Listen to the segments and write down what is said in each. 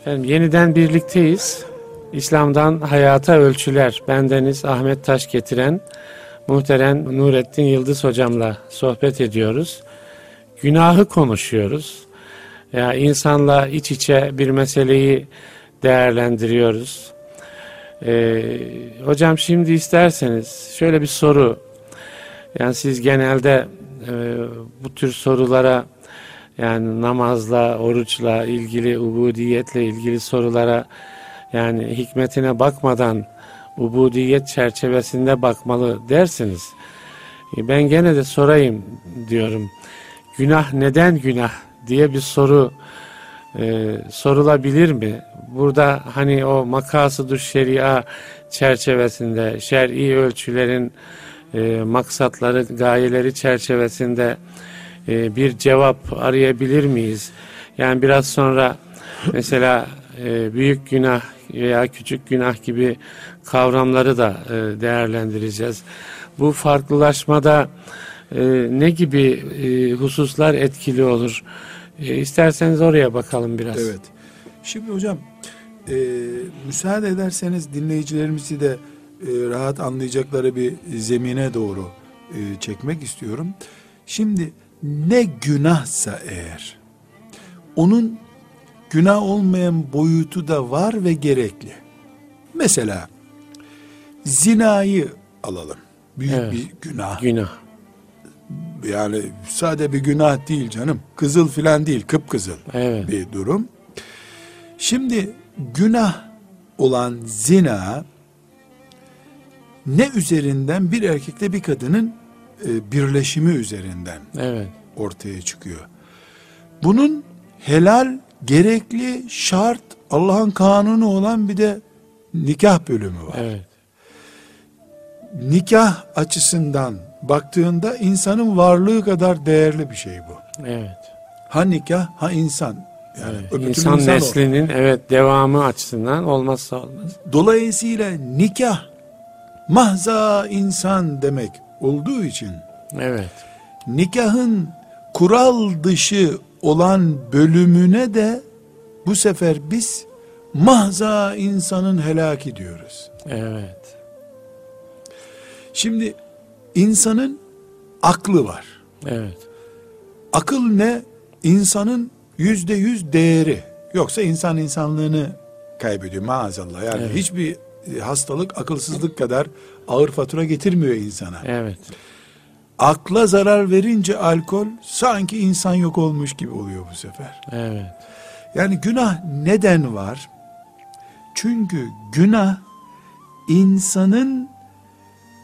Efendim yeniden birlikteyiz. İslam'dan Hayata Ölçüler. Bendeniz Ahmet Taş getiren muhterem Nurettin Yıldız hocamla sohbet ediyoruz. Günahı konuşuyoruz. Ya insanla iç içe bir meseleyi değerlendiriyoruz. Ee, hocam şimdi isterseniz şöyle bir soru. Yani siz genelde e, bu tür sorulara yani namazla, oruçla ilgili, ubudiyetle ilgili sorulara yani hikmetine bakmadan ubudiyet çerçevesinde bakmalı dersiniz. E, ben gene de sorayım diyorum. Günah neden günah diye bir soru e, sorulabilir mi? Burada hani o makasıdır şeria çerçevesinde, şer'i ölçülerin e, maksatları, gayeleri çerçevesinde e, bir cevap arayabilir miyiz? Yani biraz sonra mesela e, büyük günah veya küçük günah gibi kavramları da e, değerlendireceğiz. Bu farklılaşmada e, ne gibi e, hususlar etkili olur? E, isterseniz oraya bakalım biraz. Evet. Şimdi hocam e, müsaade ederseniz dinleyicilerimizi de e, rahat anlayacakları bir zemine doğru e, çekmek istiyorum. Şimdi ne günahsa eğer onun günah olmayan boyutu da var ve gerekli. Mesela zinayı alalım. Büyük Evet. bir günah. Günah. Yani sade bir günah değil canım. Kızıl filan değil, kıpkızıl Evet. bir durum. Şimdi günah olan zina ne üzerinden bir erkekle bir kadının e, birleşimi üzerinden Evet. ortaya çıkıyor. Bunun helal, gerekli, şart, Allah'ın kanunu olan bir de nikah bölümü var. Evet. Nikah açısından baktığında insanın varlığı kadar değerli bir şey bu. Evet. Ha nikah ha insan. Yani evet. İnsan insan o. neslinin evet devamı açısından olmazsa olmaz. Dolayısıyla nikah mahza insan demek olduğu için Evet. nikahın kural dışı olan bölümüne de bu sefer biz mahza insanın helaki diyoruz. Evet. Şimdi insanın aklı var. Evet. Akıl ne? İnsanın yüzde yüz değeri. Yoksa insan insanlığını kaybediyor maazallah. Yani Evet. hiçbir hastalık akılsızlık kadar ağır fatura getirmiyor insana. Evet. Akla zarar verince alkol sanki insan yok olmuş gibi oluyor bu sefer. Evet. Yani günah neden var? Çünkü günah insanın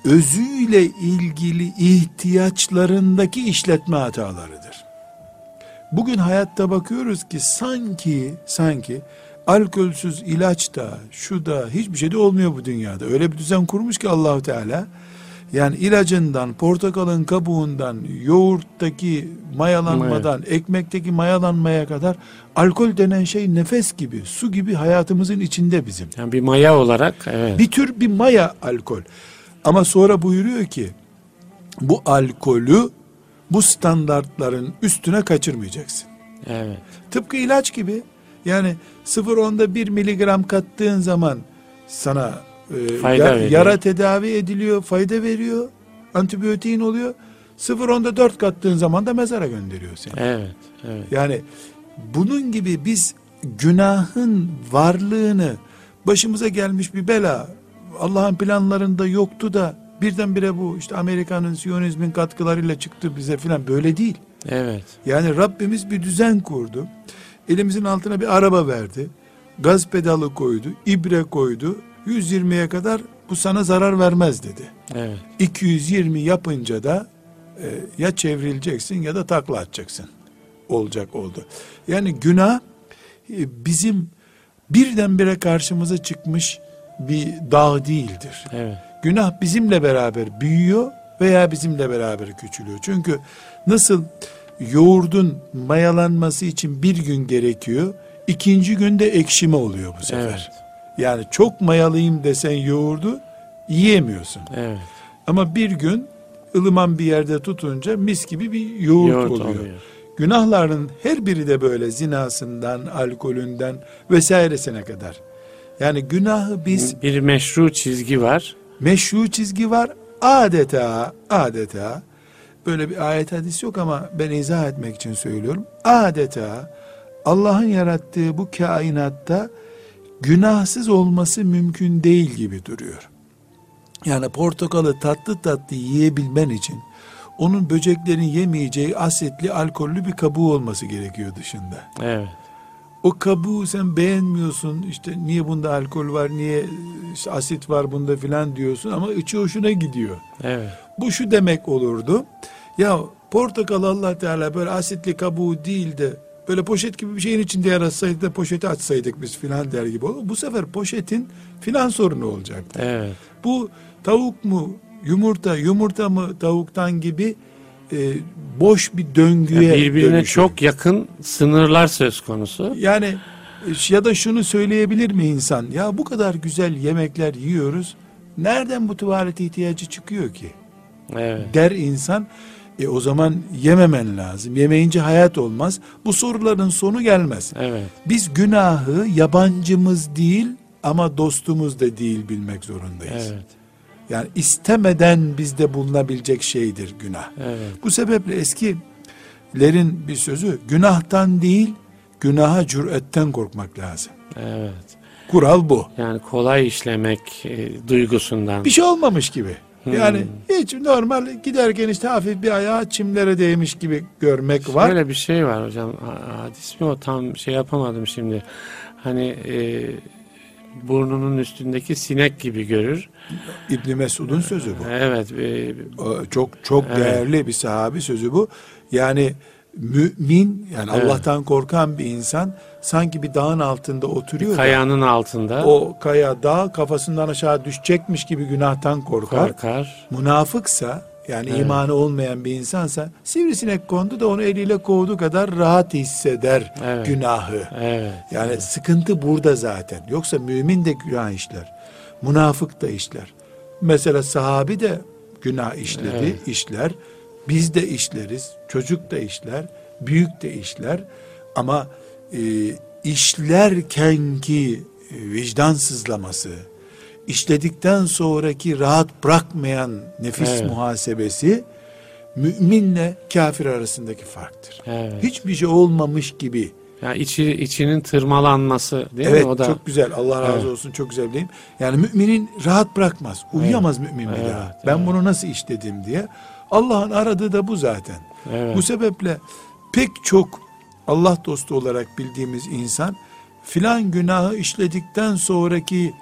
özüyle ilgili ihtiyaçlarındaki işletme hatalarıdır. Bugün hayatta bakıyoruz ki sanki sanki alkolsüz ilaç da şu da hiçbir şey de olmuyor bu dünyada. Öyle bir düzen kurmuş ki Allahu Teala yani ilacından, portakalın kabuğundan, yoğurttaki mayalanmadan, ekmekteki mayalanmaya kadar alkol denen şey nefes gibi, su gibi hayatımızın içinde bizim. Yani bir maya olarak evet. Bir tür bir maya alkol. Ama sonra buyuruyor ki bu alkolü bu standartların üstüne kaçırmayacaksın. Evet. Tıpkı ilaç gibi. Yani 0.10'da 1 miligram kattığın zaman sana e, Fayda ya- veriyor. yara tedavi ediliyor, fayda veriyor, antibiyotiğin oluyor. 0.10'da 4 kattığın zaman da mezara gönderiyor seni. Evet. Evet. Yani bunun gibi biz günahın varlığını başımıza gelmiş bir bela Allah'ın planlarında yoktu da birdenbire bu işte Amerika'nın Siyonizmin katkılarıyla çıktı bize filan böyle değil. Evet. Yani Rabbimiz bir düzen kurdu. Elimizin altına bir araba verdi. Gaz pedalı koydu, ibre koydu. 120'ye kadar bu sana zarar vermez dedi. Evet. 220 yapınca da e, ya çevrileceksin ya da takla atacaksın. Olacak oldu. Yani günah e, bizim birdenbire karşımıza çıkmış bir dağ değildir. Evet. Günah bizimle beraber büyüyor veya bizimle beraber küçülüyor. Çünkü nasıl yoğurdun mayalanması için bir gün gerekiyor, ikinci günde ekşime oluyor bu sefer. Evet. Yani çok mayalıyım desen yoğurdu yiyemiyorsun. Evet. Ama bir gün ılıman bir yerde tutunca mis gibi bir yoğurt, Yoğurt oluyor. oluyor. Günahların her biri de böyle zinasından, alkolünden vesairesine kadar. Yani günahı biz Bir meşru çizgi var. meşru çizgi var. Adeta, adeta böyle bir ayet hadis yok ama ben izah etmek için söylüyorum. Adeta Allah'ın yarattığı bu kainatta günahsız olması mümkün değil gibi duruyor. Yani portakalı tatlı tatlı yiyebilmen için onun böceklerin yemeyeceği asitli alkollü bir kabuğu olması gerekiyor dışında. Evet. O kabuğu sen beğenmiyorsun işte niye bunda alkol var niye işte asit var bunda filan diyorsun ama içi hoşuna gidiyor. Evet. Bu şu demek olurdu. Ya portakal Allah Teala böyle asitli kabuğu değil de böyle poşet gibi bir şeyin içinde yaratsaydı da poşeti açsaydık biz filan der gibi olur. Bu sefer poşetin filan sorunu olacaktı. Evet. Bu tavuk mu yumurta yumurta mı tavuktan gibi e, boş bir döngüye Birbirine dönüşüyor. çok yakın sınırlar söz konusu. Yani e, ya da şunu söyleyebilir mi insan? Ya bu kadar güzel yemekler yiyoruz. Nereden bu tuvalet ihtiyacı çıkıyor ki? Evet. Der insan. E o zaman yememen lazım. Yemeyince hayat olmaz. Bu soruların sonu gelmez. Evet. Biz günahı yabancımız değil ama dostumuz da değil bilmek zorundayız. Evet. Yani istemeden bizde bulunabilecek şeydir günah. Evet. Bu sebeple eskilerin bir sözü günahtan değil günaha cüretten korkmak lazım. Evet. Kural bu. Yani kolay işlemek e, duygusundan. Bir şey olmamış gibi. Hmm. Yani hiç normal giderken işte hafif bir ayağı çimlere değmiş gibi görmek var. Böyle bir şey var hocam. Ha- Hadis mi o tam şey yapamadım şimdi. Hani e, burnunun üstündeki sinek gibi görür. İbn Mesud'un sözü bu. Evet. e, Çok çok Evet. değerli bir sahabi sözü bu. Yani mümin yani Evet. Allah'tan korkan bir insan sanki bir dağın altında oturuyor da kayanın altında o kaya dağ kafasından aşağı düşecekmiş gibi günahtan korkar. korkar. Münafıksa yani Evet. imanı olmayan bir insansa sivrisinek kondu da onu eliyle kovduğu kadar rahat hisseder Evet. günahı. Evet. Yani sıkıntı burada zaten. Yoksa mümin de günah işler. Münafık da işler. Mesela sahabi de günah işledi, Evet. işler. Biz de işleriz. Çocuk da işler. Büyük de işler. Ama e, işlerken ki e, vicdan sızlaması, işledikten sonraki rahat bırakmayan nefis Evet. muhasebesi müminle kafir arasındaki farktır. Evet. Hiçbir şey olmamış gibi Yani içi, içinin tırmalanması değil evet mi? O da çok güzel Allah razı Evet. olsun çok güzel diyeyim. Yani müminin rahat bırakmaz. Uyuyamaz mümin bir Evet, daha. Ben evet. bunu nasıl işledim diye. Allah'ın aradığı da bu zaten. evet. Bu sebeple pek çok Allah dostu olarak bildiğimiz insan filan günahı işledikten sonraki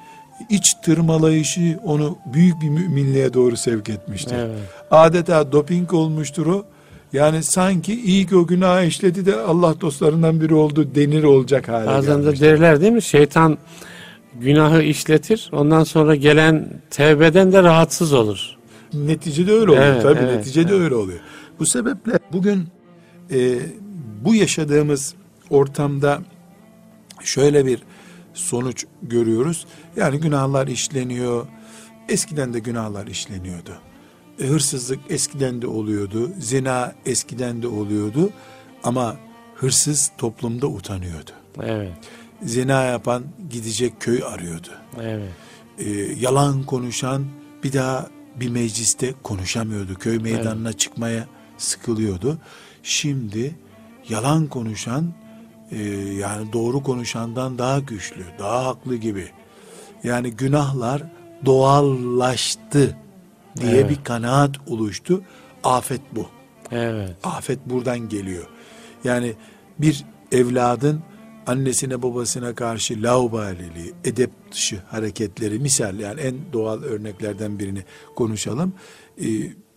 iç tırmalayışı onu büyük bir müminliğe doğru sevk etmiştir. Evet. Adeta doping olmuştur o. Yani sanki iyi ki o günahı işledi de Allah dostlarından biri oldu denir olacak hale Bazen de gelmiştir. derler değil mi? Şeytan günahı işletir. Ondan sonra gelen tevbeden de rahatsız olur. Neticede öyle oluyor. Evet, Tabii evet, neticede evet. öyle oluyor. Bu sebeple bugün e, bu yaşadığımız ortamda şöyle bir sonuç görüyoruz. Yani günahlar işleniyor. Eskiden de günahlar işleniyordu. E, hırsızlık eskiden de oluyordu. Zina eskiden de oluyordu. Ama hırsız toplumda utanıyordu. Evet. Zina yapan gidecek köy arıyordu. Evet. e, yalan konuşan bir daha bir mecliste konuşamıyordu. Köy meydanına çıkmaya sıkılıyordu. Şimdi yalan konuşan e, yani doğru konuşandan daha güçlü, daha haklı gibi. Yani günahlar doğallaştı diye Evet. bir kanaat oluştu. Afet bu. Evet. Afet buradan geliyor. Yani bir evladın annesine babasına karşı laubaliliği, edep dışı hareketleri misal yani en doğal örneklerden birini konuşalım. Ee,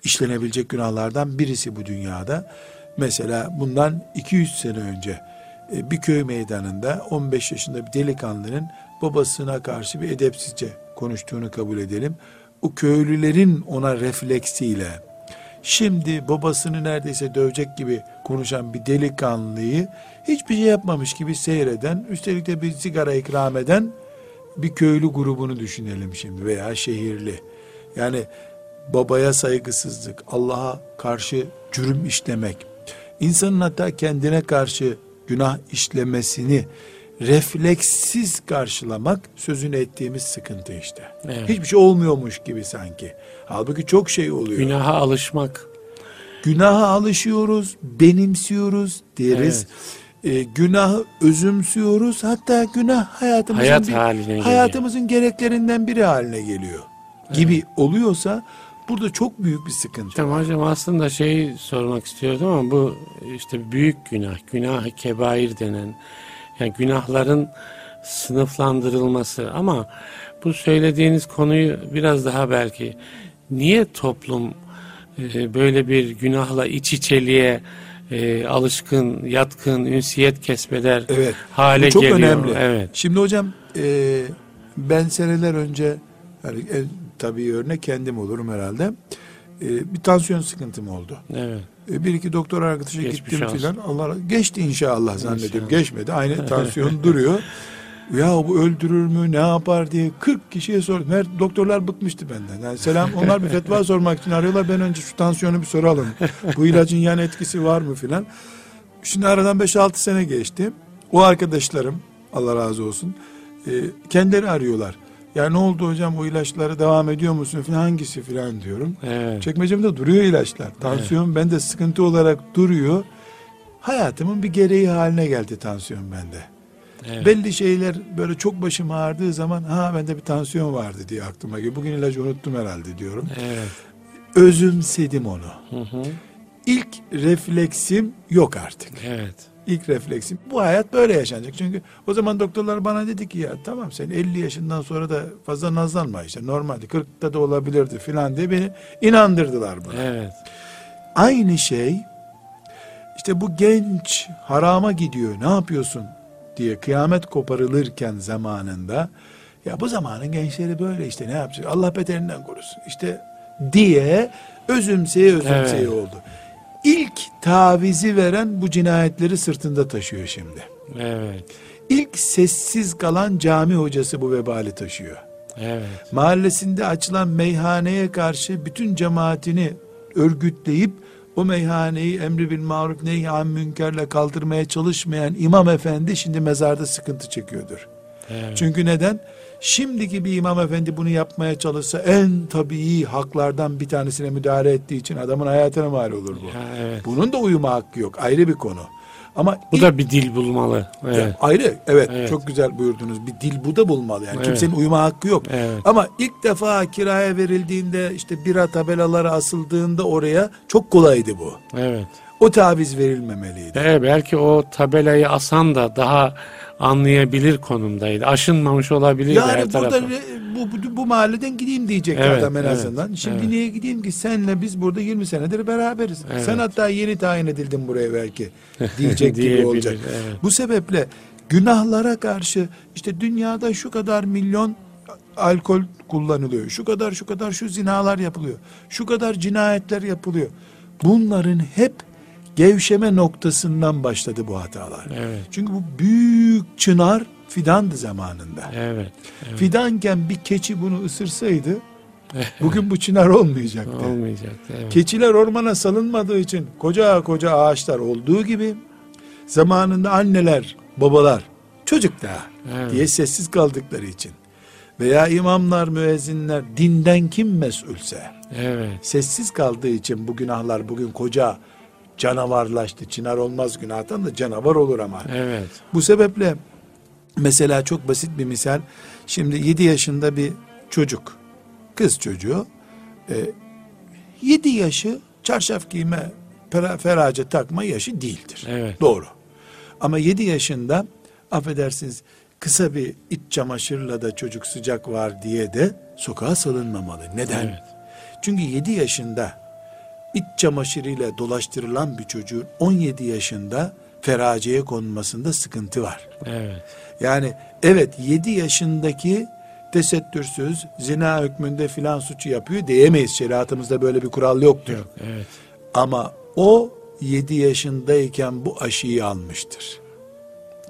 işlenebilecek günahlardan birisi bu dünyada. Mesela bundan 200 sene önce bir köy meydanında 15 yaşında bir delikanlının babasına karşı bir edepsizce konuştuğunu kabul edelim. O köylülerin ona refleksiyle Şimdi babasını neredeyse dövecek gibi konuşan bir delikanlıyı hiçbir şey yapmamış gibi seyreden, üstelik de bir sigara ikram eden bir köylü grubunu düşünelim şimdi veya şehirli. Yani babaya saygısızlık, Allah'a karşı cürüm işlemek, insanın hatta kendine karşı günah işlemesini refleksiz karşılamak sözünü ettiğimiz sıkıntı işte. Evet. Hiçbir şey olmuyormuş gibi sanki. Halbuki çok şey oluyor. Günaha alışmak. Günaha alışıyoruz, benimsiyoruz deriz. Ee, günahı özümsüyoruz. Hatta günah hayatımızın Hayat bir- geliyor. hayatımızın gereklerinden biri haline geliyor. Gibi oluyorsa burada çok büyük bir sıkıntı. Tamam hocam aslında şey sormak istiyordum ama bu işte büyük günah, günah kebair denen yani günahların sınıflandırılması ama bu söylediğiniz konuyu biraz daha belki niye toplum e, böyle bir günahla iç içeliğe e, alışkın, yatkın, ünsiyet kesbeder Evet. hale çok geliyor. önemli. Evet. Şimdi hocam e, ben seneler önce yani tabii örnek kendim olurum herhalde. E, bir tansiyon sıkıntım oldu. Evet. E, bir iki doktor arkadaşa Geçmiş gittim filan. Allah geçti inşallah zannediyorum. İnşallah. Geçmedi. Aynı tansiyon duruyor. Ya bu öldürür mü ne yapar diye 40 kişiye sordum. Her doktorlar bıkmıştı benden. Yani selam onlar bir fetva sormak için arıyorlar. Ben önce şu tansiyonu bir soralım. Bu ilacın yan etkisi var mı filan. Şimdi aradan 5-6 sene geçti. O arkadaşlarım Allah razı olsun e, kendileri arıyorlar. Ya ne oldu hocam o ilaçlara devam ediyor musun filan hangisi filan diyorum. Evet. Çekmecemde duruyor ilaçlar. Tansiyon bende sıkıntı olarak duruyor. Hayatımın bir gereği haline geldi tansiyon bende. evet. Belli şeyler böyle çok başım ağrıdığı zaman ha bende bir tansiyon vardı diye aklıma geliyor. Bugün ilacı unuttum herhalde diyorum. Evet. Özümsedim onu. Hı hı. İlk refleksim yok artık. Evet. İlk refleksim bu hayat böyle yaşanacak. Çünkü o zaman doktorlar bana dedi ki ya tamam sen 50 yaşından sonra da fazla nazlanma işte normalde 40'ta da olabilirdi filan diye beni inandırdılar buna. Evet. Aynı şey işte bu genç harama gidiyor ne yapıyorsun diye kıyamet koparılırken zamanında ya bu zamanın gençleri böyle işte ne yapacak Allah beterinden korusun işte diye özümseye özümseye Evet. oldu. İlk tavizi veren bu cinayetleri sırtında taşıyor şimdi. Evet. İlk sessiz kalan cami hocası bu vebali taşıyor Evet. mahallesinde açılan meyhaneye karşı bütün cemaatini örgütleyip o meyhaneyi emri bil maruf neyhan münkerle kaldırmaya çalışmayan imam efendi şimdi mezarda sıkıntı çekiyordur. Evet. Çünkü neden? Şimdiki bir imam efendi bunu yapmaya çalışsa en tabii haklardan bir tanesine müdahale ettiği için adamın hayatına mal olur bu. Ha, evet. Bunun da uyuma hakkı yok. Ayrı bir konu. Ama Bu ilk- da bir dil bulmalı. Evet. ya ayrı evet, Evet. çok güzel buyurdunuz. Bir dil bu da bulmalı. Yani Evet. kimsenin uyuma hakkı yok. Evet. Ama ilk defa kiraya verildiğinde işte bira tabelaları asıldığında oraya çok kolaydı bu. Evet. O taviz verilmemeliydi. Evet, belki o tabelayı asan da daha anlayabilir konumdaydı. Aşınmamış olabilir her Yani burada tarafa. bu, bu, bu mahalleden gideyim diyecek Evet, adam en evet, azından. Şimdi evet. niye gideyim ki senle biz burada 20 senedir beraberiz. Evet. Sen hatta yeni tayin edildin buraya belki diyecek gibi olacak. evet. Bu sebeple günahlara karşı işte dünyada şu kadar milyon alkol kullanılıyor. Şu kadar şu kadar şu zinalar yapılıyor. Şu kadar cinayetler yapılıyor. Bunların hep gevşeme noktasından başladı bu hatalar. Evet. Çünkü bu büyük çınar fidandı zamanında. Evet. evet. Fidanken bir keçi bunu ısırsaydı bugün bu çınar olmayacaktı. Olmayacaktı. Evet. Keçiler ormana salınmadığı için koca koca ağaçlar olduğu gibi zamanında anneler, babalar çocuk daha Evet. diye sessiz kaldıkları için veya imamlar, müezzinler dinden kim mesulse Evet. sessiz kaldığı için bu günahlar bugün koca canavarlaştı. Çınar olmaz günahtan da canavar olur ama. Evet. Bu sebeple mesela çok basit bir misal. Şimdi 7 yaşında bir çocuk, kız çocuğu, 7 yaşı çarşaf giyme, ferace takma yaşı değildir. Evet. Doğru. Ama 7 yaşında affedersiniz kısa bir iç çamaşırla da çocuk sıcak var diye de sokağa salınmamalı. Neden? Evet. Çünkü 7 yaşında iç çamaşırıyla dolaştırılan bir çocuğun 17 yaşında feraceye konmasında sıkıntı var. Evet. Yani evet 7 yaşındaki tesettürsüz zina hükmünde filan suçu yapıyor diyemeyiz. Şeriatımızda böyle bir kural yoktur. Yok. Evet. Ama o 7 yaşındayken bu aşıyı almıştır.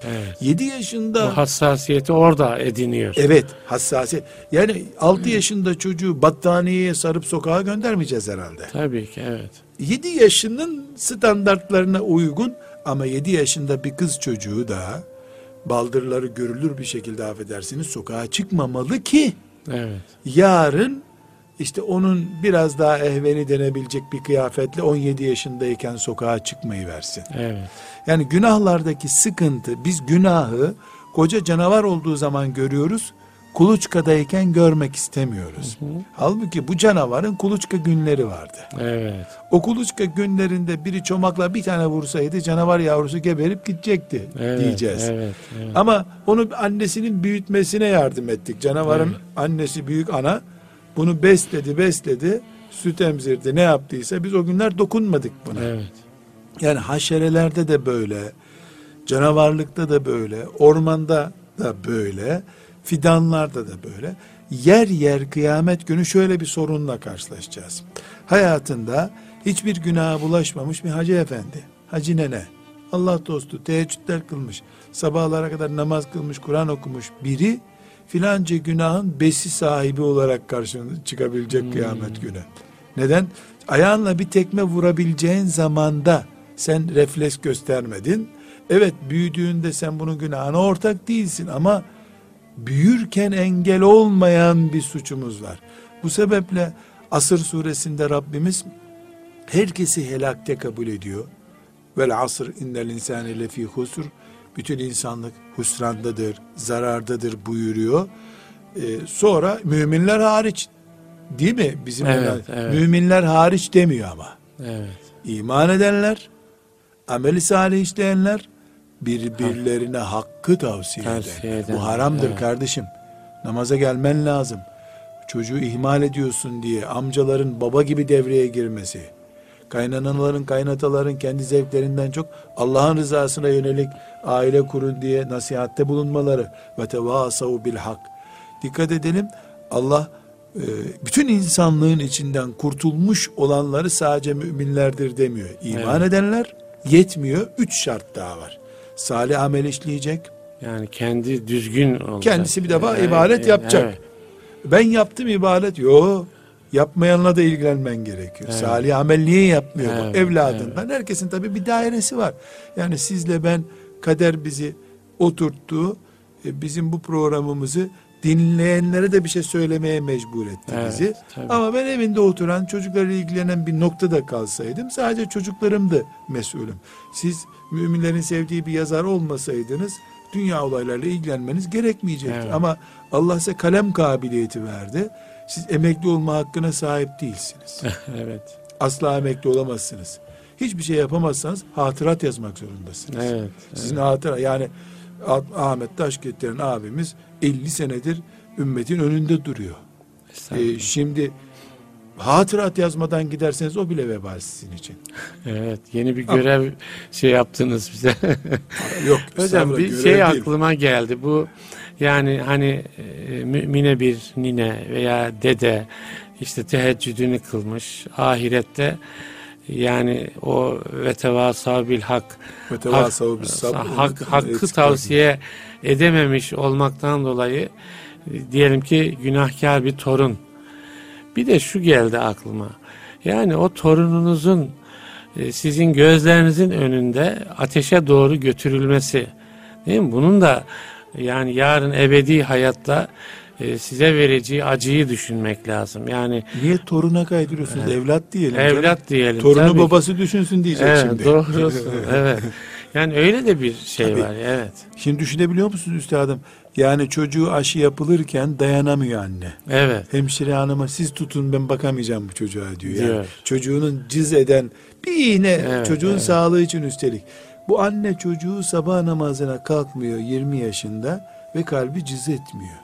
Evet. 7 yaşında Bu hassasiyeti orada ediniyor. evet hassasiyet. Yani 6 yaşında çocuğu battaniyeye sarıp sokağa göndermeyeceğiz herhalde. Tabii ki evet. 7 yaşının standartlarına uygun ama 7 yaşında bir kız çocuğu da baldırları görülür bir şekilde affedersiniz sokağa çıkmamalı ki Evet. yarın işte onun biraz daha ehveni denebilecek bir kıyafetle 17 yaşındayken sokağa çıkmayı versin. Evet. Yani günahlardaki sıkıntı biz günahı koca canavar olduğu zaman görüyoruz. Kuluçkadayken görmek istemiyoruz. Halbuki bu canavarın kuluçka günleri vardı. Evet. O kuluçka günlerinde biri çomakla bir tane vursaydı canavar yavrusu geberip gidecekti Evet. diyeceğiz. Evet. evet. Ama onu annesinin büyütmesine yardım ettik. Canavarın annesi büyük ana bunu besledi besledi süt emzirdi ne yaptıysa biz o günler dokunmadık buna. Evet. Yani haşerelerde de böyle, canavarlıkta da böyle, ormanda da böyle, fidanlarda da böyle. Yer yer kıyamet günü şöyle bir sorunla karşılaşacağız. Hayatında hiçbir günaha bulaşmamış bir hacı efendi, hacı nene, Allah dostu, teheccüdler kılmış, sabahlara kadar namaz kılmış, Kur'an okumuş biri filanca günahın besi sahibi olarak karşına çıkabilecek kıyamet günü. Neden? Ayağınla bir tekme vurabileceğin zamanda sen refleks göstermedin. Evet büyüdüğünde sen bunun günahına ortak değilsin ama büyürken engel olmayan bir suçumuz var. Bu sebeple Asır suresinde Rabbimiz herkesi helakte kabul ediyor. Vel asr innel insane lefî husr. Bütün insanlık husrandadır, zarardadır buyuruyor. Ee, sonra müminler hariç değil mi? Bizim Evet, evet. müminler hariç demiyor ama. Evet. İman edenler, ameli salih işleyenler, birbirlerine hakkı tavsiye, Tavsiye eder. edenler, Bu haramdır evet. kardeşim. Namaza gelmen lazım. Çocuğu ihmal ediyorsun diye amcaların baba gibi devreye girmesi, kaynanaların, kaynataların kendi zevklerinden çok Allah'ın rızasına yönelik aile kurun diye nasihatte bulunmaları ve tevasav bil hak. Dikkat edelim Allah e, bütün insanlığın içinden kurtulmuş olanları sadece müminlerdir demiyor. İman Evet. edenler yetmiyor. Üç şart daha var. Salih amel işleyecek. Yani kendi düzgün olacak. Kendisi bir defa Evet, ibadet evet, yapacak. evet. Ben yaptım ibadet. Yo. Yapmayanla da ilgilenmen gerekiyor. Evet. Salih amel niye yapmıyor bu? Evet, Evladından. Herkesin tabii bir dairesi var. Yani sizle ben kader bizi oturttu. E, Bizim bu programımızı dinleyenlere de bir şey söylemeye mecbur etti Evet, bizi. tabii. Ama ben evinde oturan çocuklarla ilgilenen bir noktada kalsaydım sadece çocuklarımdı mesulüm. Siz müminlerin sevdiği bir yazar olmasaydınız dünya olaylarıyla ilgilenmeniz gerekmeyecekti. Evet. Ama Allah size kalem kabiliyeti verdi. Siz emekli olma hakkına sahip değilsiniz. evet. Asla emekli olamazsınız. Hiçbir şey yapamazsanız hatırat yazmak zorundasınız. Evet. Sizin hatıra yani Ah- Ahmet Taşketler'in abimiz 50 senedir ümmetin önünde duruyor. Ee, şimdi hatırat yazmadan giderseniz o bile vebal sizin için. Evet. Yeni bir görev şey yaptınız bize. Yok Hocam bir şey değil. aklıma geldi. Bu yani hani e, mümine bir nine veya dede işte teheccüdünü kılmış. Ahirette yani o ve tevasav bil hak hak, hakkı tavsiye edememiş olmaktan dolayı diyelim ki günahkar bir torun. Bir de şu geldi aklıma. Yani o torununuzun e, sizin gözlerinizin önünde ateşe doğru götürülmesi. Değil mi? Bunun da yani yarın ebedi hayatta e, size vereceği acıyı düşünmek lazım. Yani Niye toruna kaydırıyorsunuz? Evlat diyelim. canım. evlat diyelim. Torunu tabii. babası düşünsün diyecek Evet, şimdi. doğrusun. evet. Yani öyle de bir şey Tabii. var. Evet. Şimdi düşünebiliyor musunuz üstadım? Yani çocuğu aşı yapılırken dayanamıyor anne. Evet. Hemşire hanıma siz tutun ben bakamayacağım bu çocuğa diyor. Yani Diyor. çocuğunun cız eden bir iğne Evet, çocuğun evet. sağlığı için üstelik. Bu anne çocuğu sabah namazına kalkmıyor 20 yaşında ve kalbi cız etmiyor.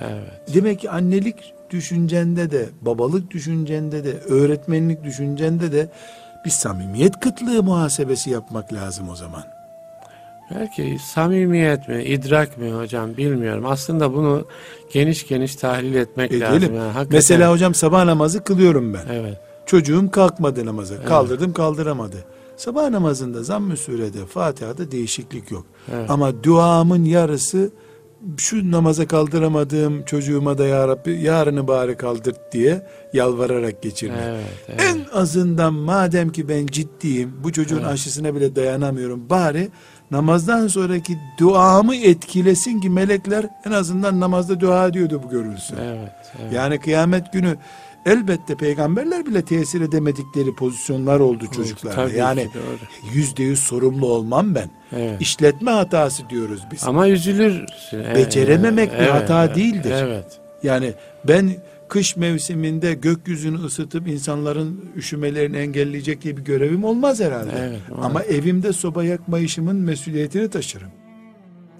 Evet. Demek ki annelik düşüncende de, babalık düşüncende de, öğretmenlik düşüncende de bir samimiyet kıtlığı muhasebesi yapmak lazım o zaman. Belki samimiyet mi, idrak mi hocam bilmiyorum. Aslında bunu geniş geniş tahlil etmek lazım. Edelim. Yani hakikaten- Mesela hocam sabah namazı kılıyorum ben. Evet. Çocuğum kalkmadı namaza. Kaldırdım kaldıramadı. Sabah namazında zamm-ı surede Fatiha'da değişiklik yok. Evet. Ama duamın yarısı şu namaza kaldıramadığım çocuğuma da ya Rabbi yarını bari kaldır diye yalvararak geçirmek. Evet, evet. En azından madem ki ben ciddiyim bu çocuğun Evet. aşısına bile dayanamıyorum bari namazdan sonraki duamı etkilesin ki melekler en azından namazda dua ediyordu bu görülsün. Evet, evet. Yani kıyamet günü elbette peygamberler bile tesir edemedikleri pozisyonlar oldu çocuklarda. Tabii yani yüzde yüz sorumlu olmam ben. Evet. İşletme hatası diyoruz biz. Ama üzülür. Evet, Becerememek bir evet, hata evet, değildir. Evet. Yani ben kış mevsiminde gökyüzünü ısıtıp insanların üşümelerini engelleyecek diye bir görevim olmaz herhalde. Evet, Ama evimde soba yakma işimin mesuliyetini taşırım.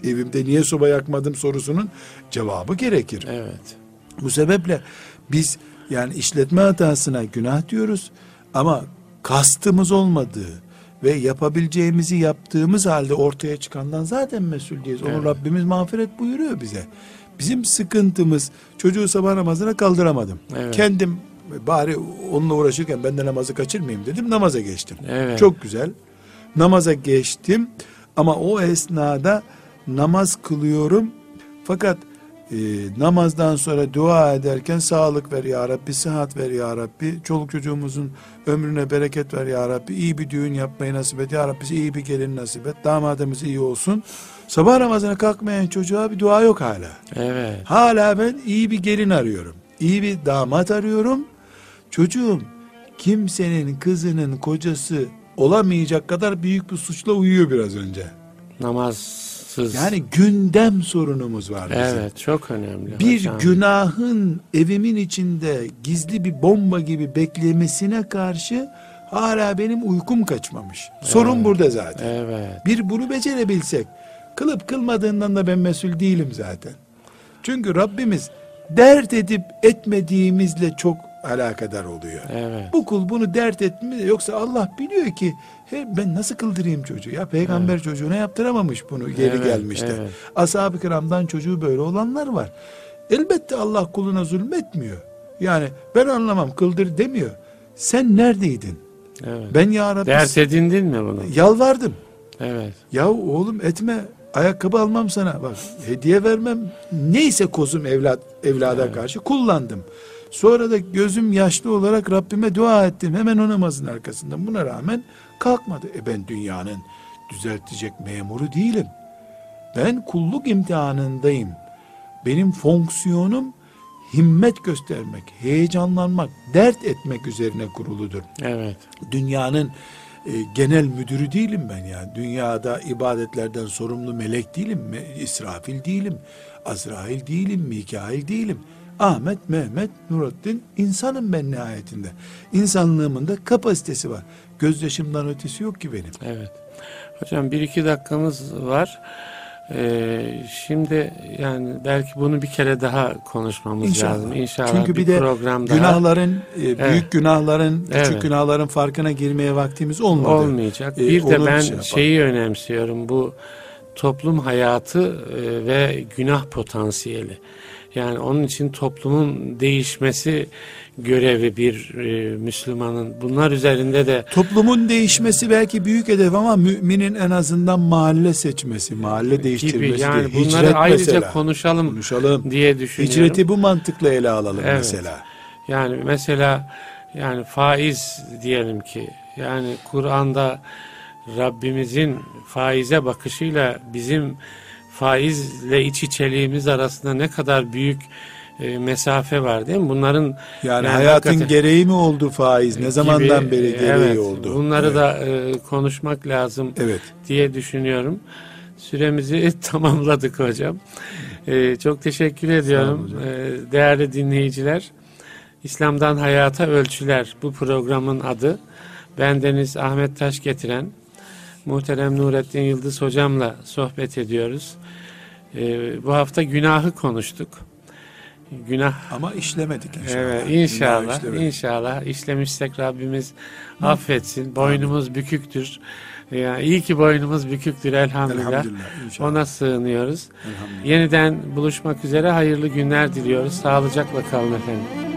Evimde niye soba yakmadım sorusunun cevabı gerekir. Evet. Bu sebeple biz yani işletme hatasına günah diyoruz ama kastımız olmadığı ve yapabileceğimizi yaptığımız halde ortaya çıkandan zaten mesul değiliz. Onu Evet. Rabbimiz mağfiret buyuruyor bize. Bizim sıkıntımız çocuğu sabah namazına kaldıramadım. Evet. Kendim bari onunla uğraşırken ben de namazı kaçırmayayım dedim namaza geçtim. Evet. Çok güzel. Namaza geçtim ama o esnada namaz kılıyorum. Fakat e, namazdan sonra dua ederken sağlık ver ya Rabbi, sıhhat ver ya Rabbi, çoluk çocuğumuzun ömrüne bereket ver ya Rabbi, iyi bir düğün yapmayı nasip et ya Rabbi, iyi bir gelin nasip et, damadımız iyi olsun. Sabah namazına kalkmayan çocuğa bir dua yok hala. Evet. Hala ben iyi bir gelin arıyorum. İyi bir damat arıyorum. Çocuğum kimsenin kızının kocası olamayacak kadar büyük bir suçla uyuyor biraz önce. Namazsız. Yani gündem sorunumuz var bizim. Evet, çok önemli. Bir hocam. günahın evimin içinde gizli bir bomba gibi beklemesine karşı hala benim uykum kaçmamış. Sorun Evet. burada zaten. Evet. Bir bunu becerebilsek, kılıp kılmadığından da ben mesul değilim zaten. Çünkü Rabbimiz dert edip etmediğimizle çok alakadar oluyor. Evet. Bu kul bunu dert etmiyor. Yoksa Allah biliyor ki he, ben nasıl kıldırayım çocuğu? Ya peygamber çocuğuna yaptıramamış bunu geri Evet, gelmişte. evet. Ashab-ı kiramdan çocuğu böyle olanlar var. Elbette Allah kuluna zulmetmiyor. Yani ben anlamam kıldır demiyor. Sen neredeydin? Evet. Ben ya Rabbi Dert edindin mi bunu? yalvardım. Evet. Ya oğlum etme ayakkabı almam sana bak hediye vermem neyse kozum evlat evlada karşı kullandım. Sonra da gözüm yaşlı olarak Rabbime dua ettim hemen o namazın arkasından buna rağmen kalkmadı. E ben dünyanın düzeltecek memuru değilim. Ben kulluk imtihanındayım. Benim fonksiyonum himmet göstermek, heyecanlanmak, dert etmek üzerine kuruludur Evet. dünyanın e, genel müdürü değilim ben ya. Dünyada ibadetlerden sorumlu melek değilim. İsrafil değilim. Azrail değilim. Mikail değilim. Ahmet, Mehmet, Nurattin insanım ben nihayetinde. İnsanlığımın da kapasitesi var. Gözyaşımdan ötesi yok ki benim. Evet. Hocam bir iki dakikamız var. Ee, şimdi yani belki bunu bir kere daha konuşmamız İnşallah. lazım. İnşallah Çünkü bir bir de program daha Günahların, e, büyük günahların, küçük Evet. günahların farkına girmeye vaktimiz olmadı. olmayacak. Ee, bir de ben şey yapalım. şeyi önemsiyorum. Bu toplum hayatı e, ve günah potansiyeli. Yani onun için toplumun değişmesi görevi bir e, Müslümanın. Bunlar üzerinde de Toplumun değişmesi belki büyük hedef ama müminin en azından mahalle seçmesi, mahalle değiştirmesi gibi yani değil. bunları Hicret ayrıca mesela. konuşalım konuşalım. diye düşünüyorum. Hicreti bu mantıkla ele alalım Evet. mesela. Yani mesela yani faiz diyelim ki yani Kur'an'da Rabbimizin faize bakışıyla bizim faizle iç içeliğimiz arasında ne kadar büyük e, mesafe var değil mi? Bunların Yani, Yani hayatın hakikaten- gereği mi oldu faiz? Ne zamandan gibi, beri e, gereği evet, oldu? Bunları evet. da e, konuşmak lazım Evet. diye düşünüyorum. Süremizi tamamladık hocam. Ee, çok teşekkür ediyorum. Ee, değerli dinleyiciler, İslam'dan Hayata Ölçüler bu programın adı. Bendeniz Ahmet Taş getiren muhterem Nurettin Yıldız hocamla sohbet ediyoruz. Ee, bu hafta günahı konuştuk. Günah Ama işlemedik inşallah. Evet Günah inşallah işlemedik. inşallah işlemişsek Rabbimiz affetsin. Boynumuz büküktür. Yani iyi ki boynumuz büküktür elhamdülillah. Elhamdülillah. inşallah. Ona sığınıyoruz. Elhamdülillah. Yeniden buluşmak üzere hayırlı günler diliyoruz. Sağlıcakla kalın efendim.